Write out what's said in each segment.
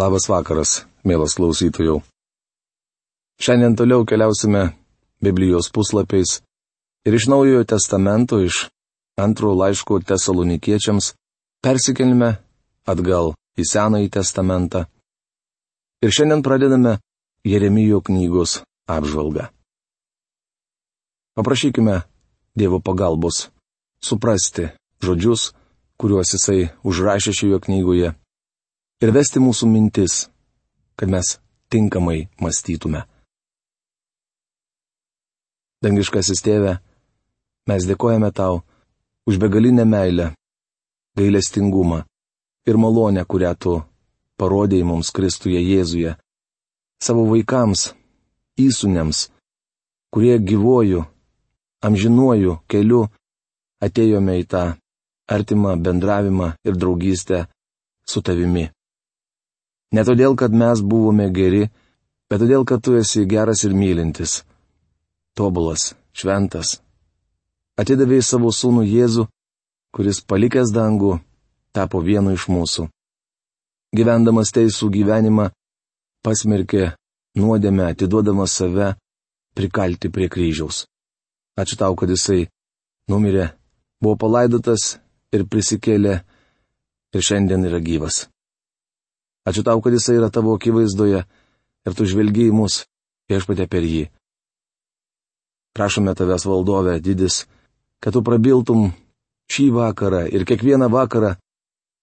Labas vakaras, mielas klausytojų. Šiandien toliau keliausime Biblijos puslapiais ir iš Naujojo testamento, iš antrojo laiško tesalonikiečiams persikelime atgal į Senąjį testamentą. Ir šiandien pradedame Jeremijo knygos apžvalgą. Paprašykime Dievo pagalbos suprasti žodžius, kuriuos jisai užrašė šioje knygoje ir vesti mūsų mintis, kad mes tinkamai mąstytume. Dangiškasis tėve, mes dėkojame tau už begalinę meilę, gailestingumą ir malonę, kurią tu parodėjai mums Kristuje Jėzuje, savo vaikams, įsūniams, kurie gyvoju, amžinuoju keliu atėjome į tą artimą bendravimą ir draugystę su tavimi. Ne todėl, kad mes buvome geri, bet todėl, kad tu esi geras ir mylintis. Tobulas, šventas. Atidavėjai savo sūnų Jėzų, kuris palikęs dangų, tapo vienu iš mūsų. Gyvendamas teisų gyvenimą, pasmerkė nuodėmę, atiduodamas save prikalti prie kryžiaus. Ačiū tau, kad jisai numirė, buvo palaidotas ir prisikėlė ir šiandien yra gyvas. Ačiū tau, kad jisai yra tavo akivaizdoje ir tu žvelgiai mus viešpatė per jį. Prašome tavęs valdovę, didis, kad tu prabiltum šį vakarą ir kiekvieną vakarą,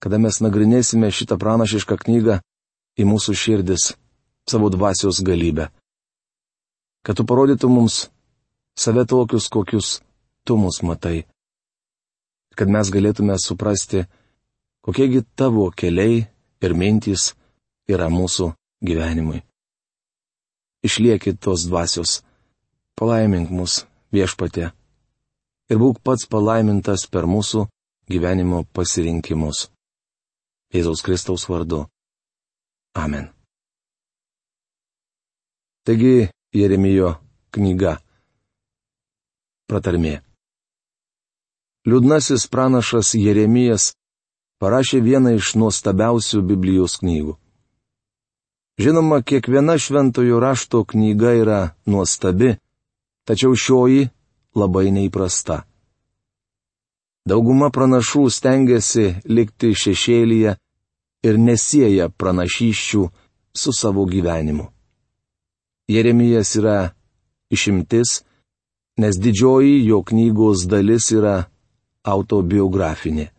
kada mes nagrinėsime šitą pranašišką knygą į mūsų širdis, savo dvasios galybę. Kad tu parodytum mums save tokius, kokius tu mus matai. Kad mes galėtume suprasti, kokiegi tavo keliai ir mintys yra mūsų gyvenimui. Išliekit tos dvasios, palaimink mus viešpatė ir būk pats palaimintas per mūsų gyvenimo pasirinkimus. Jėzaus Kristaus vardu. Amen. Taigi Jeremijo knyga. Pratarmė. Liūdnasis pranašas Jeremijas parašė vieną iš nuostabiausių Biblijos knygų. Žinoma, kiekviena šventojo rašto knyga yra nuostabi, tačiau šioji labai neįprasta. Dauguma pranašų stengiasi likti šešėlyje ir nesieja pranašyščių su savo gyvenimu. Jeremijas yra išimtis, nes didžioji jo knygos dalis yra autobiografinė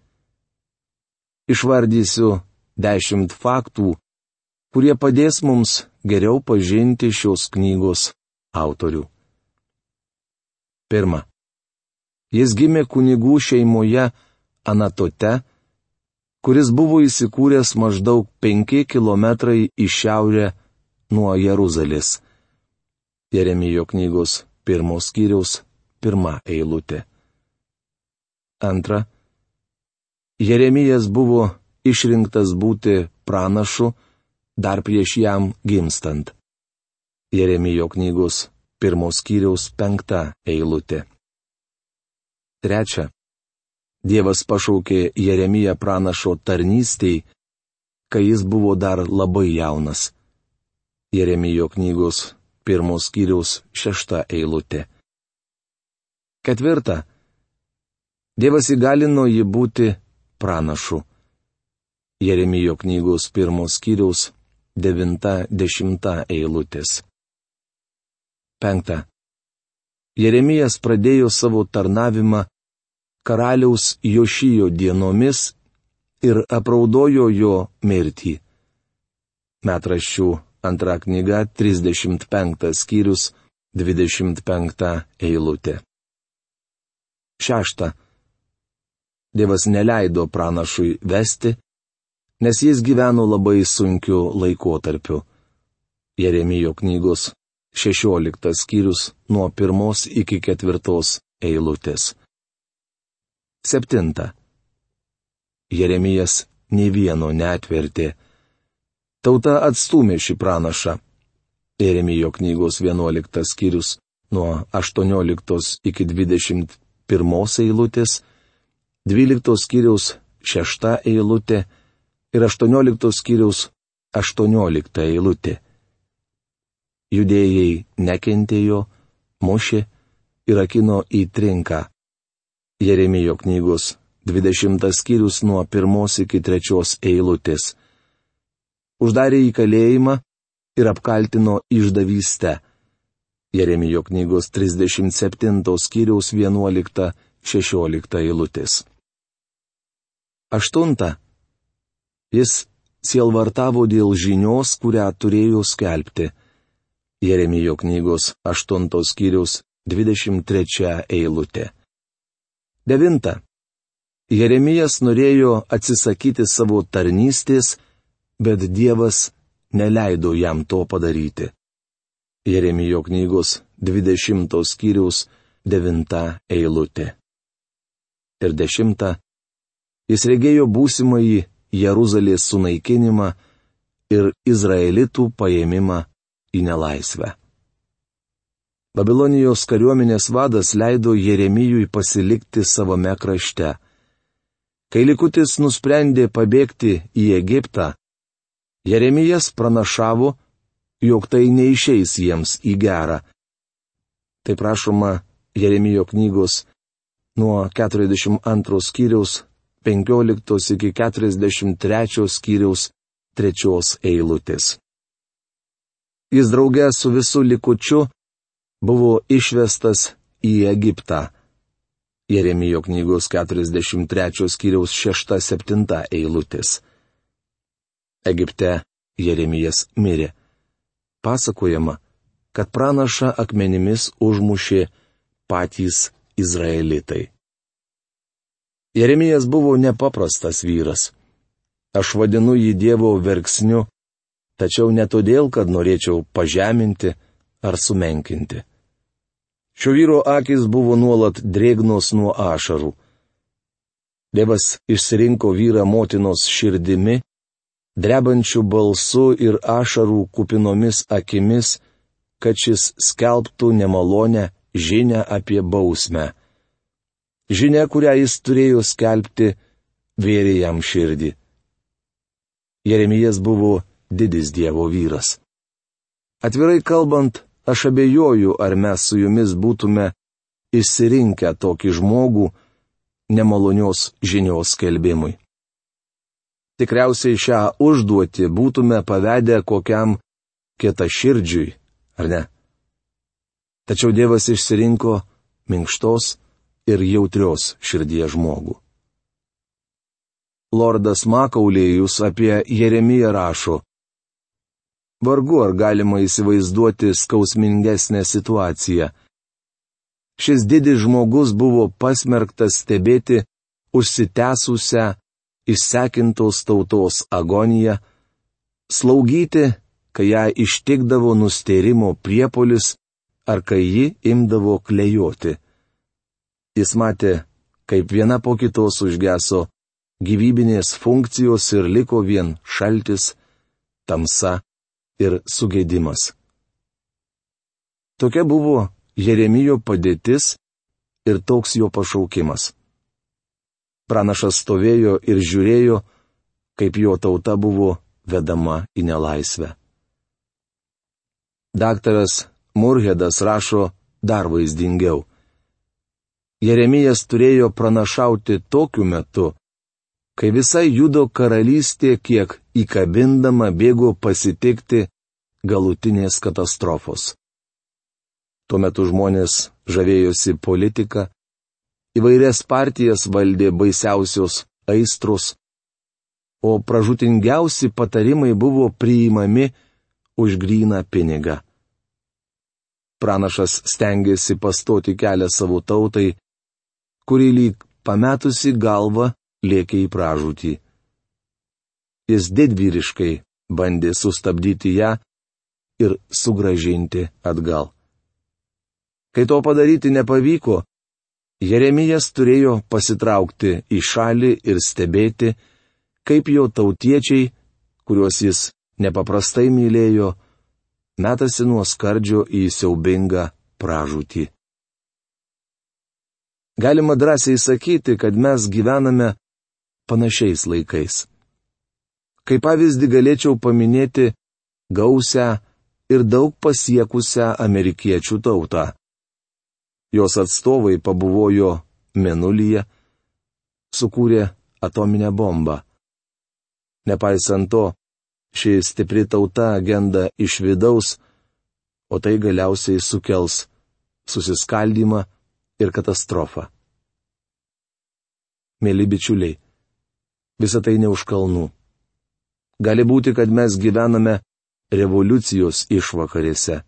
išvardysiu dešimt faktų, kurie padės mums geriau pažinti šios knygos autorių. Pirma. Jis gimė kunigų šeimoje Anatote, kuris buvo įsikūręs maždaug 5 km į šiaurę nuo Jeruzalės. Jeremijo knygos pirmos skyriaus pirma eilutė. Antra. Jeremijas buvo išrinktas būti pranašu dar prieš jam gimstant. Jeremijo knygos pirmos skyriaus penkta eilutė. Trečia. Dievas pašaukė Jeremiją pranašo tarnystėj, kai jis buvo dar labai jaunas. Jeremijo knygos pirmos skyriaus šešta eilutė. Ketvirta. Dievas įgalino jį būti pranašu. Jeremijo knygos pirmos skyriaus 90 eilutės. 5. Jeremijas pradėjo savo tarnavimą karaliaus Jošijo dienomis ir apraudojo jo mirtį. Metraščių antra knyga 35 skyrius 25 eilutė. 6. Dievas neleido pranašui vesti, nes jis gyveno labai sunkiu laikotarpiu. Jeremijo knygos 16 skyrius nuo pirmos iki ketvirtos eilutės. 7. Jeremijas nei vieno netvertė. Tauta atstumė šį pranašą. Jeremijo knygos 11 skyrius nuo 18 iki 21 eilutės 12 skyriaus 6 eilutė ir 18 skyriaus 18 eilutė. Judėjai nekentėjo, mušė ir akino į trinką. Jeremijo knygos 20 skyrius nuo pirmos iki trečios eilutės. Uždarė į kalėjimą ir apkaltino išdavystę. Jeremijo knygos 37 skyriaus 11-16 eilutės. Aštunta. Jis sielvartavo dėl žinios, kurią turėjo skelbti. Jeremijo knygos 8 skyriaus 23 eilutė. Devinta. Jeremijas norėjo atsisakyti savo tarnystės, bet Dievas neleido jam to padaryti. Jeremijo knygos 20 skyriaus 9 eilutė. Ir dešimta. Jis regėjo būsimąjį Jeruzalės sunaikinimą ir izraelitų paėmimą į nelaisvę. Babilonijos kariuomenės vadas leido Jeremijui pasilikti savame krašte. Kai likutis nusprendė pabėgti į Egiptą, Jeremijas pranašavo, jog tai neišeis jiems į gerą. Tai prašoma Jeremijo knygos nuo 42 skyriaus 15 iki 43 skyriaus trečios eilutės. Jis draugė su visų likučiu buvo išvestas į Egiptą. Jeremijo knygos 43 skyriaus 6-7 eilutės. Egipte Jeremijas mirė. Pasakojama, kad pranaša akmenimis užmušė patys izraelitai. Jeremijas buvo nepaprastas vyras. Aš vadinu jį Dievo verksniu, tačiau ne todėl, kad norėčiau pažeminti ar sumenkinti. Šio vyro akis buvo nuolat drėgnos nuo ašarų. Dievas išsirinko vyrą motinos širdimi, drebančių balsu ir ašarų kupinomis akimis, kad šis skelbtų nemalonę žinę apie bausmę. Žinia, kurią jis turėjo skelbti, vėrė jam širdį. Jeremijas buvo didis Dievo vyras. Atvirai kalbant, aš abejoju, ar mes su jumis būtume išsirinkę tokį žmogų nemalonios žinios skelbimui. Tikriausiai šią užduotį būtume pavedę kokiam kietaširdžiui, ar ne? Tačiau Dievas išsirinko minkštos, ir jautrios širdies žmogų. Lordas Makaulėjus apie Jeremiją rašo. Vargu ar galima įsivaizduoti skausmingesnę situaciją. Šis didis žmogus buvo pasmerktas stebėti užsitęsusią, išsekintos tautos agoniją, slaugyti, kai ją ištikdavo nusterimo priepolis ar kai ji imdavo klejoti. Jis matė, kaip viena po kitos užgeso gyvybinės funkcijos ir liko vien šaltis, tamsa ir sugėdimas. Tokia buvo Jeremijo padėtis ir toks jo pašaukimas. Pranašas stovėjo ir žiūrėjo, kaip jo tauta buvo vedama į nelaisvę. Daktaras Murhedas rašo dar vaizdingiau. Jeremijas turėjo pranašauti tokiu metu, kai visa judo karalystė kiek įkabindama bėgo pasitikti galutinės katastrofos. Tuo metu žmonės žavėjosi politika, įvairias partijas valdė baisiausios aistros, o pražutingiausi patarimai buvo priimami už gryną pinigą. Pranašas stengiasi pastoti kelią savo tautai kuri lyg pametusi galvą lėkė į pražūtį. Jis didvyriškai bandė sustabdyti ją ir sugražinti atgal. Kai to padaryti nepavyko, Jeremijas turėjo pasitraukti į šalį ir stebėti, kaip jo tautiečiai, kuriuos jis nepaprastai mylėjo, metasi nuo skardžio į siaubingą pražūtį. Galima drąsiai sakyti, kad mes gyvename panašiais laikais. Kaip pavyzdį galėčiau paminėti gausią ir daug pasiekusią amerikiečių tautą. Jos atstovai pabuvojo Menulyje, sukūrė atominę bombą. Nepaisant to, ši stipri tauta agenda iš vidaus, o tai galiausiai sukels susiskaldimą ir katastrofą. Mėly bičiuliai, visa tai ne už kalnų. Gali būti, kad mes gyvename revoliucijos išvakarėse.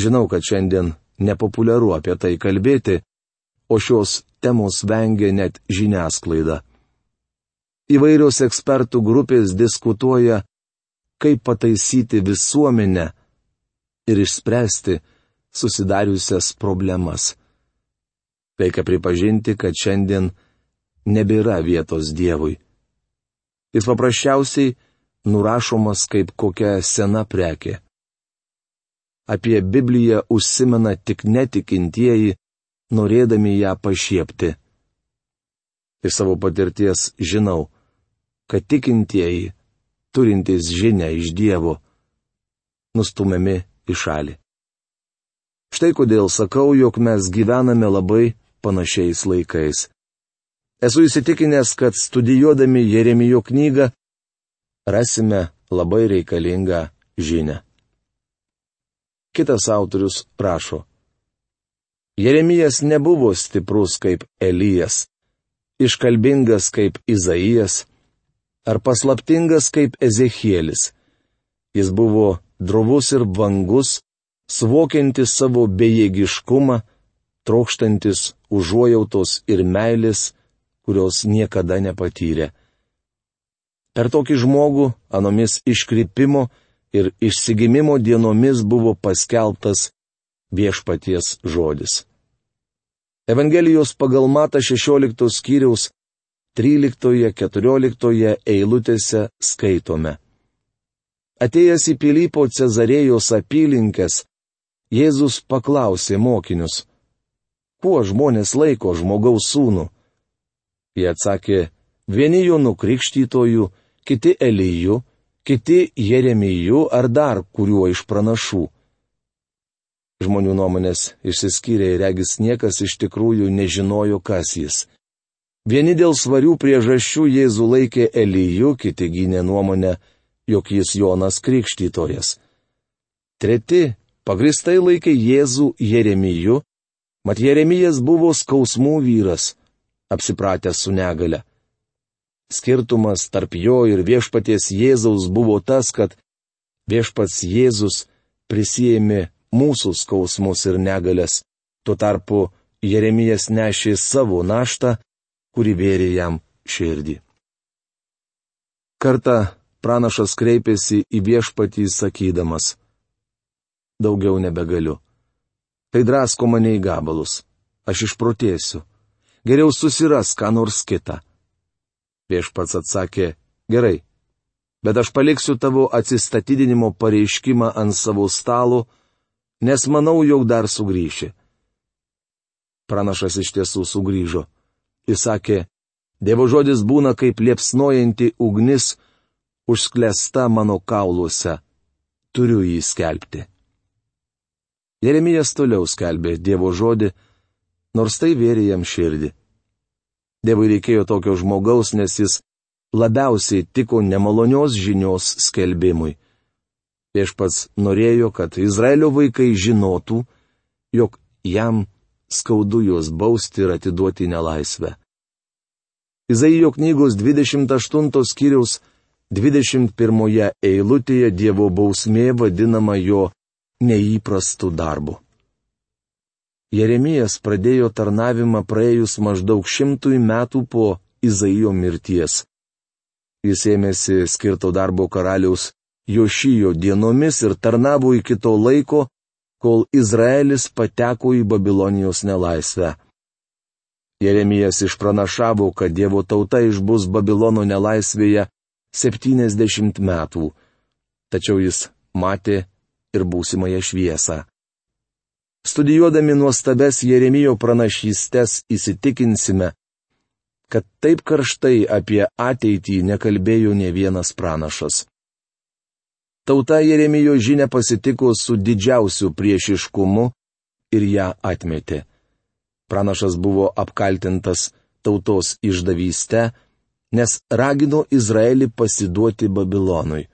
Žinau, kad šiandien nepopuliaru apie tai kalbėti, o šios temos vengia net žiniasklaida. Įvairios ekspertų grupės diskutuoja, kaip pataisyti visuomenę ir išspręsti susidariusias problemas. Reikia pripažinti, kad šiandien nebėra vietos Dievui. Jis paprasčiausiai nurašomas kaip kokia sena prekė. Apie Bibliją užsimena tik netikintieji, norėdami ją pašiepti. Iš savo patirties žinau, kad tikintieji, turintys žinę iš Dievo, nustumiami į šalį. Štai kodėl sakau, jog mes gyvename labai panašiais laikais. Esu įsitikinęs, kad studijuodami Jeremijo knygą rasime labai reikalingą žinę. Kitas autorius rašo. Jeremijas nebuvo stiprus kaip Elijas, iškalbingas kaip Izaijas ar paslaptingas kaip Ezekielis. Jis buvo drovus ir vangus, suvokiantis savo bejėgiškumą, trokštantis užuojautos ir meilės, kurios niekada nepatyrė. Per tokį žmogų anomis iškrypimo ir išsigimimo dienomis buvo paskelbtas viešpaties žodis. Evangelijos pagal Mata 16 skyriaus 13-14 eilutėse skaitome. Atėjęs į Pilypo Cezarėjos apylinkės, Jėzus paklausė mokinius, kuo žmonės laiko žmogaus sūnų? Jie atsakė, vieni jo nukrikštytojų, kiti Elyjų, kiti Jeremijų ar dar kuriuo iš pranašų. Žmonių nuomonės išsiskyrė ir regis niekas iš tikrųjų nežinojo, kas jis. Vieni dėl svarių priežasčių Jėzų laikė Elyjų, kiti gynė nuomonę, jog jis Jonas Krikštytojas. Treti pagristai laikė Jėzų Jeremiju, Mat Jeremijas buvo skausmų vyras, apsipratęs su negale. Skirtumas tarp jo ir viešpaties Jėzaus buvo tas, kad viešpats Jėzus prisėmė mūsų skausmus ir negalės, tuo tarpu Jeremijas nešė savo naštą, kuri vėrė jam širdį. Kartą pranašas kreipėsi į viešpatį sakydamas: Daugiau nebegaliu. Tai drasko mane į gabalus. Aš išprotėsiu. Geriau susiras ką nors kitą. Viešpats atsakė, gerai, bet aš paliksiu tavo atsistatydinimo pareiškimą ant savo stalo, nes manau, jog dar sugrįši. Pranašas iš tiesų sugrįžo. Jis sakė, Dievo žodis būna kaip liepsnojanti ugnis, užsklesta mano kauluose. Turiu jį skelbti. Jeremijas toliau skelbė Dievo žodį, nors tai vėrė jam širdį. Dievui reikėjo tokio žmogaus, nes jis labiausiai tiko nemalonios žinios skelbimui. Viešpats norėjo, kad Izraelio vaikai žinotų, jog jam skaudu juos bausti ir atiduoti nelaisvę. Izaijo knygos 28 skyriaus 21 eilutėje Dievo bausmė vadinama jo neįprastu darbu. Jeremijas pradėjo tarnavimą praėjus maždaug šimtui metų po Izaijo mirties. Jis ėmėsi skirto darbo karaliaus Jošijo dienomis ir tarnavo iki to laiko, kol Izraelis pateko į Babilonijos nelaisvę. Jeremijas išpranašavo, kad Dievo tauta išbus Babilono nelaisvėje 70 metų. Tačiau jis matė ir būsimąją šviesą. Studijuodami nuostabes Jeremijo pranašystės įsitikinsime, kad taip karštai apie ateitį nekalbėjo ne vienas pranašas. Tauta Jeremijo žinia pasitiko su didžiausiu priešiškumu ir ją atmetė. Pranašas buvo apkaltintas tautos išdavyste, nes ragino Izraelį pasiduoti Babilonui.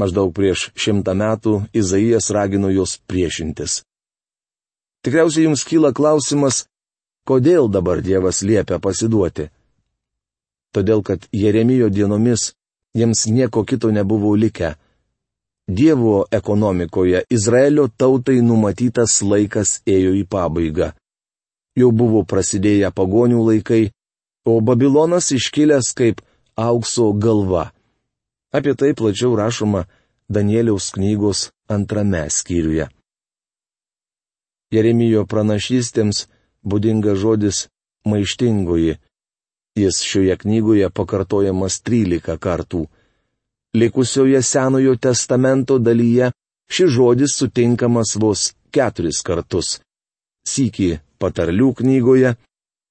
Maždaug prieš šimtą metų Izaijas ragino juos priešintis. Tikriausiai jums kyla klausimas, kodėl dabar Dievas liepia pasiduoti. Todėl, kad Jeremijo dienomis jiems nieko kito nebuvo likę Dievo ekonomikoje Izraelio tautai numatytas laikas ėjo į pabaigą. Jau buvo prasidėję pagonių laikai, o Babilonas iškilęs kaip aukso galva. Apie tai plačiau rašoma Danieliaus knygos antrame skyriuje. Jeremijo pranašystėms būdinga žodis maištingoji. Jis šioje knygoje pakartojamas 13 kartų. Likusioje Senojo testamento dalyje šis žodis sutinkamas vos keturis kartus. Sykį patarlių knygoje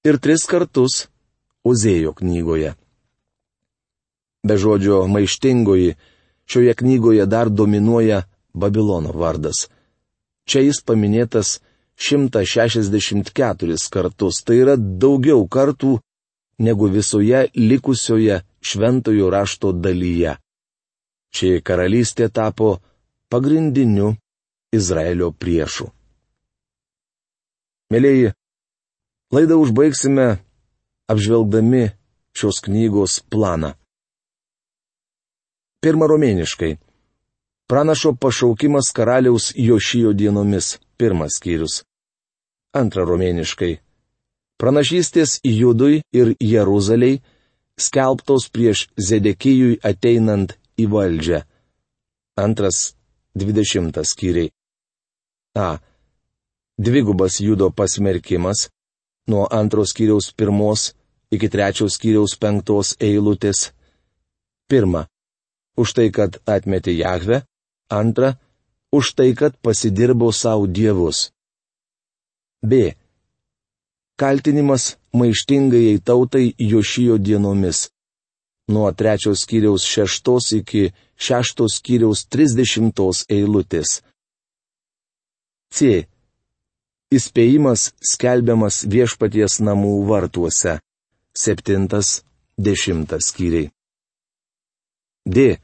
ir tris kartus Ozėjo knygoje. Be žodžio maištingoji, šioje knygoje dar dominuoja Babilono vardas. Čia jis paminėtas 164 kartus, tai yra daugiau kartų negu visoje likusioje šventojo rašto dalyje. Ši karalystė tapo pagrindiniu Izraelio priešu. Mėlyji, laidą užbaigsime apžvelgdami šios knygos planą. Pirma romėniškai. Pranašo pašaukimas karaliaus Jošijo dienomis. Pirmas skyrius. Antra romėniškai. Pranašystės Judui ir Jeruzaliai skelbtos prieš Zedekijui ateinant į valdžią. Antras dvidešimtas skyriai. A. Dvigubas judo pasmerkimas nuo antros skyriaus pirmos iki trečios skyriaus penktos eilutės. Pirma. Už tai, kad atmetė Jahve. Antra. Už tai, kad pasidirbo savo dievus. B. Kaltinimas maištingai tautai Jošijo dienomis nuo trečios skyriaus šeštos iki šeštos skyriaus trisdešimtos eilutės. C. Įspėjimas skelbiamas viešpaties namų vartuose. Septintas, dešimtas skyriai. D.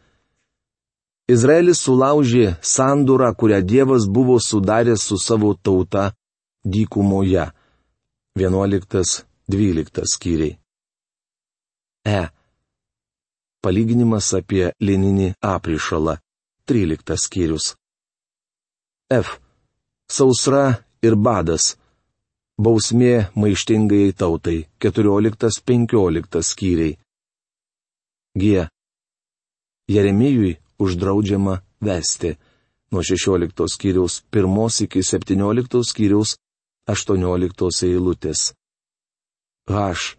Izraelis sulaužė sandūrą, kurią Dievas buvo sudaręs su savo tauta dykumoje. 11-12 skyriai. E. Palyginimas apie lininį aprišalą. 13 skyrius. F. Sausra ir badas. Bausmė maištingai tautai. 14-15 skyriai. G. Jeremijui uždraudžiama vesti. Nuo 16 skyriaus 1 iki 17 skyriaus 18 eilutės. H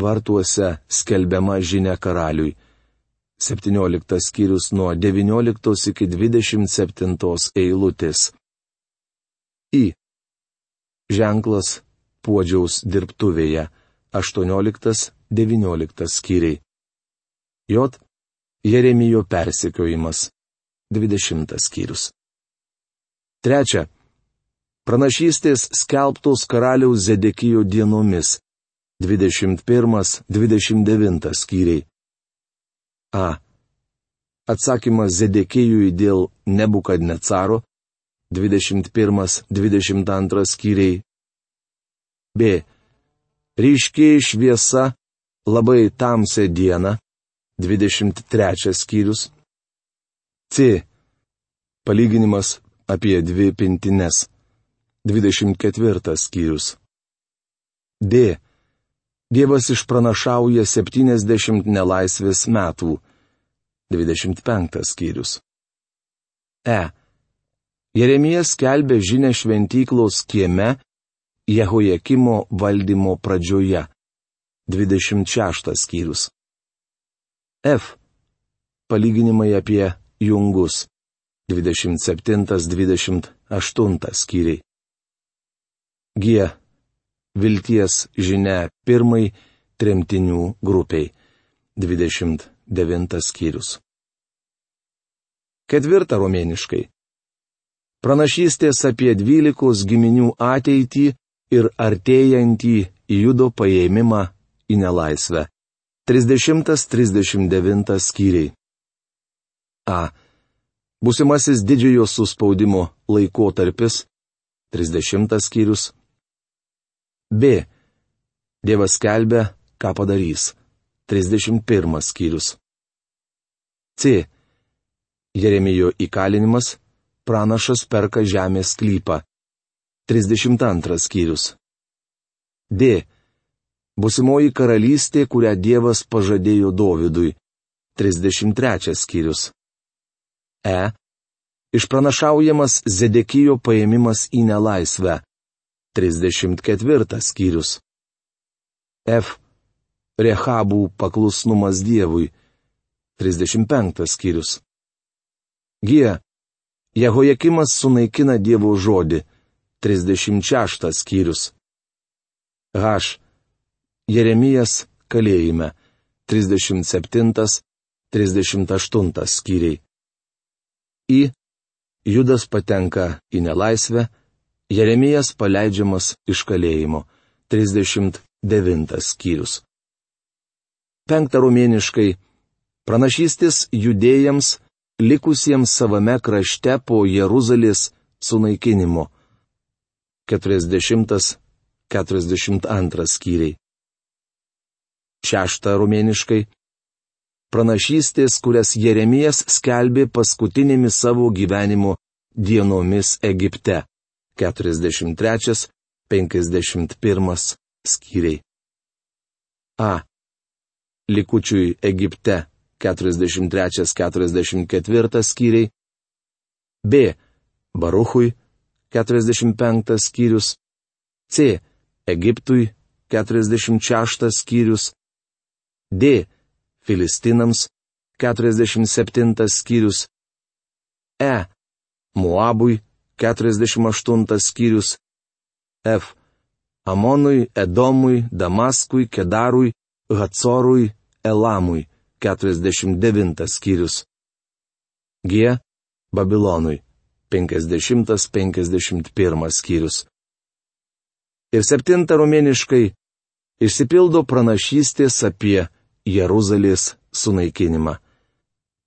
vartuose skelbiama žinia karaliui. 17 skyrius nuo 19 iki 27 eilutės. Į. Ženklas puodžiaus dirbtuvėje. 18-19 skyriai. J. Jeremijo persekiojimas. 20 skyrius. Trečia. Pranašystės skelbtos karaliaus Zedekijo dienomis. 21-29 skyriai. A. Atsakymas Zedekėjui dėl Nebukadnecaro 21-22 skyriai. B. Ryškiai šviesa labai tamsią dieną 23 skyrius. C. Palyginimas apie dvi pintines 24 skyrius. D. Dievas išpranašauja 70 nelaisvės metų. 25 skyrius. E. Jeremijas skelbė žinę šventyklos kieme Jehojakimo valdymo pradžioje. 26 skyrius. F. Palyginimai apie jungus. 27-28 skyriai. G. vilties žinia pirmai tremtinių grupiai. 29 skyrius. Ketvirta romėniškai. Pranašystės apie dvylikos giminių ateitį ir artėjantį judo paėmimą į nelaisvę. 30-39 skyriai. A. Būsimasis didžiojo suspaudimo laikotarpis. 30 skyrius. B. Dievas kelbė, ką padarys. 31 skyrius. C. Jeremijo įkalinimas, pranašas perka žemės sklypą. 32 skyrius. D. Busimoji karalystė, kurią Dievas pažadėjo Dovydui. 33 skyrius. E. Išpranašaujamas Zedekijo paėmimas į nelaisvę. 34 skyrius. F. Rehabų paklusnumas Dievui. 35 skyrius. G. Jehojakimas sunaikina Dievo žodį. 36 skyrius. H. Jeremijas kalėjime. 37-38 skyriai. I. Judas patenka į nelaisvę. Jeremijas paleidžiamas iš kalėjimo. 39 skyrius penktą romėniškai - pranašystis judėjams, likusiems savame krašte po Jeruzalės sunaikinimo. 40-42 skyriai. Šešta romėniškai - pranašystės, kurias Jeremijas skelbė paskutinėmis savo gyvenimo dienomis Egipte. 43-51 skyriai. A likučiui Egipte 43-44 skyriai, B. Baruchui 45 skyrius, C. Egiptui 46 skyrius, D. Filistinams 47 skyrius, E. Moabui 48 skyrius, F. Amonui, Edomui, Damaskui, Kedarui, Hatsorui, Elamui 49 skyrius. G. Babilonui 50-51 skyrius. Ir septinta romėniškai išsipildo pranašystės apie Jeruzalės sunaikinimą.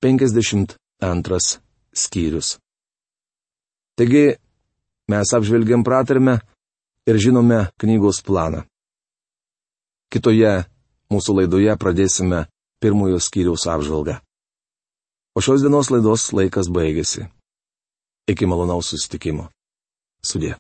52 skyrius. Taigi, mes apžvelgiam pratarmę ir žinome knygos planą. Kitoje Mūsų laidoje pradėsime pirmojo skyriaus apžvalgą. O šios dienos laidos laikas baigėsi. Iki malonaus susitikimo. Sudė.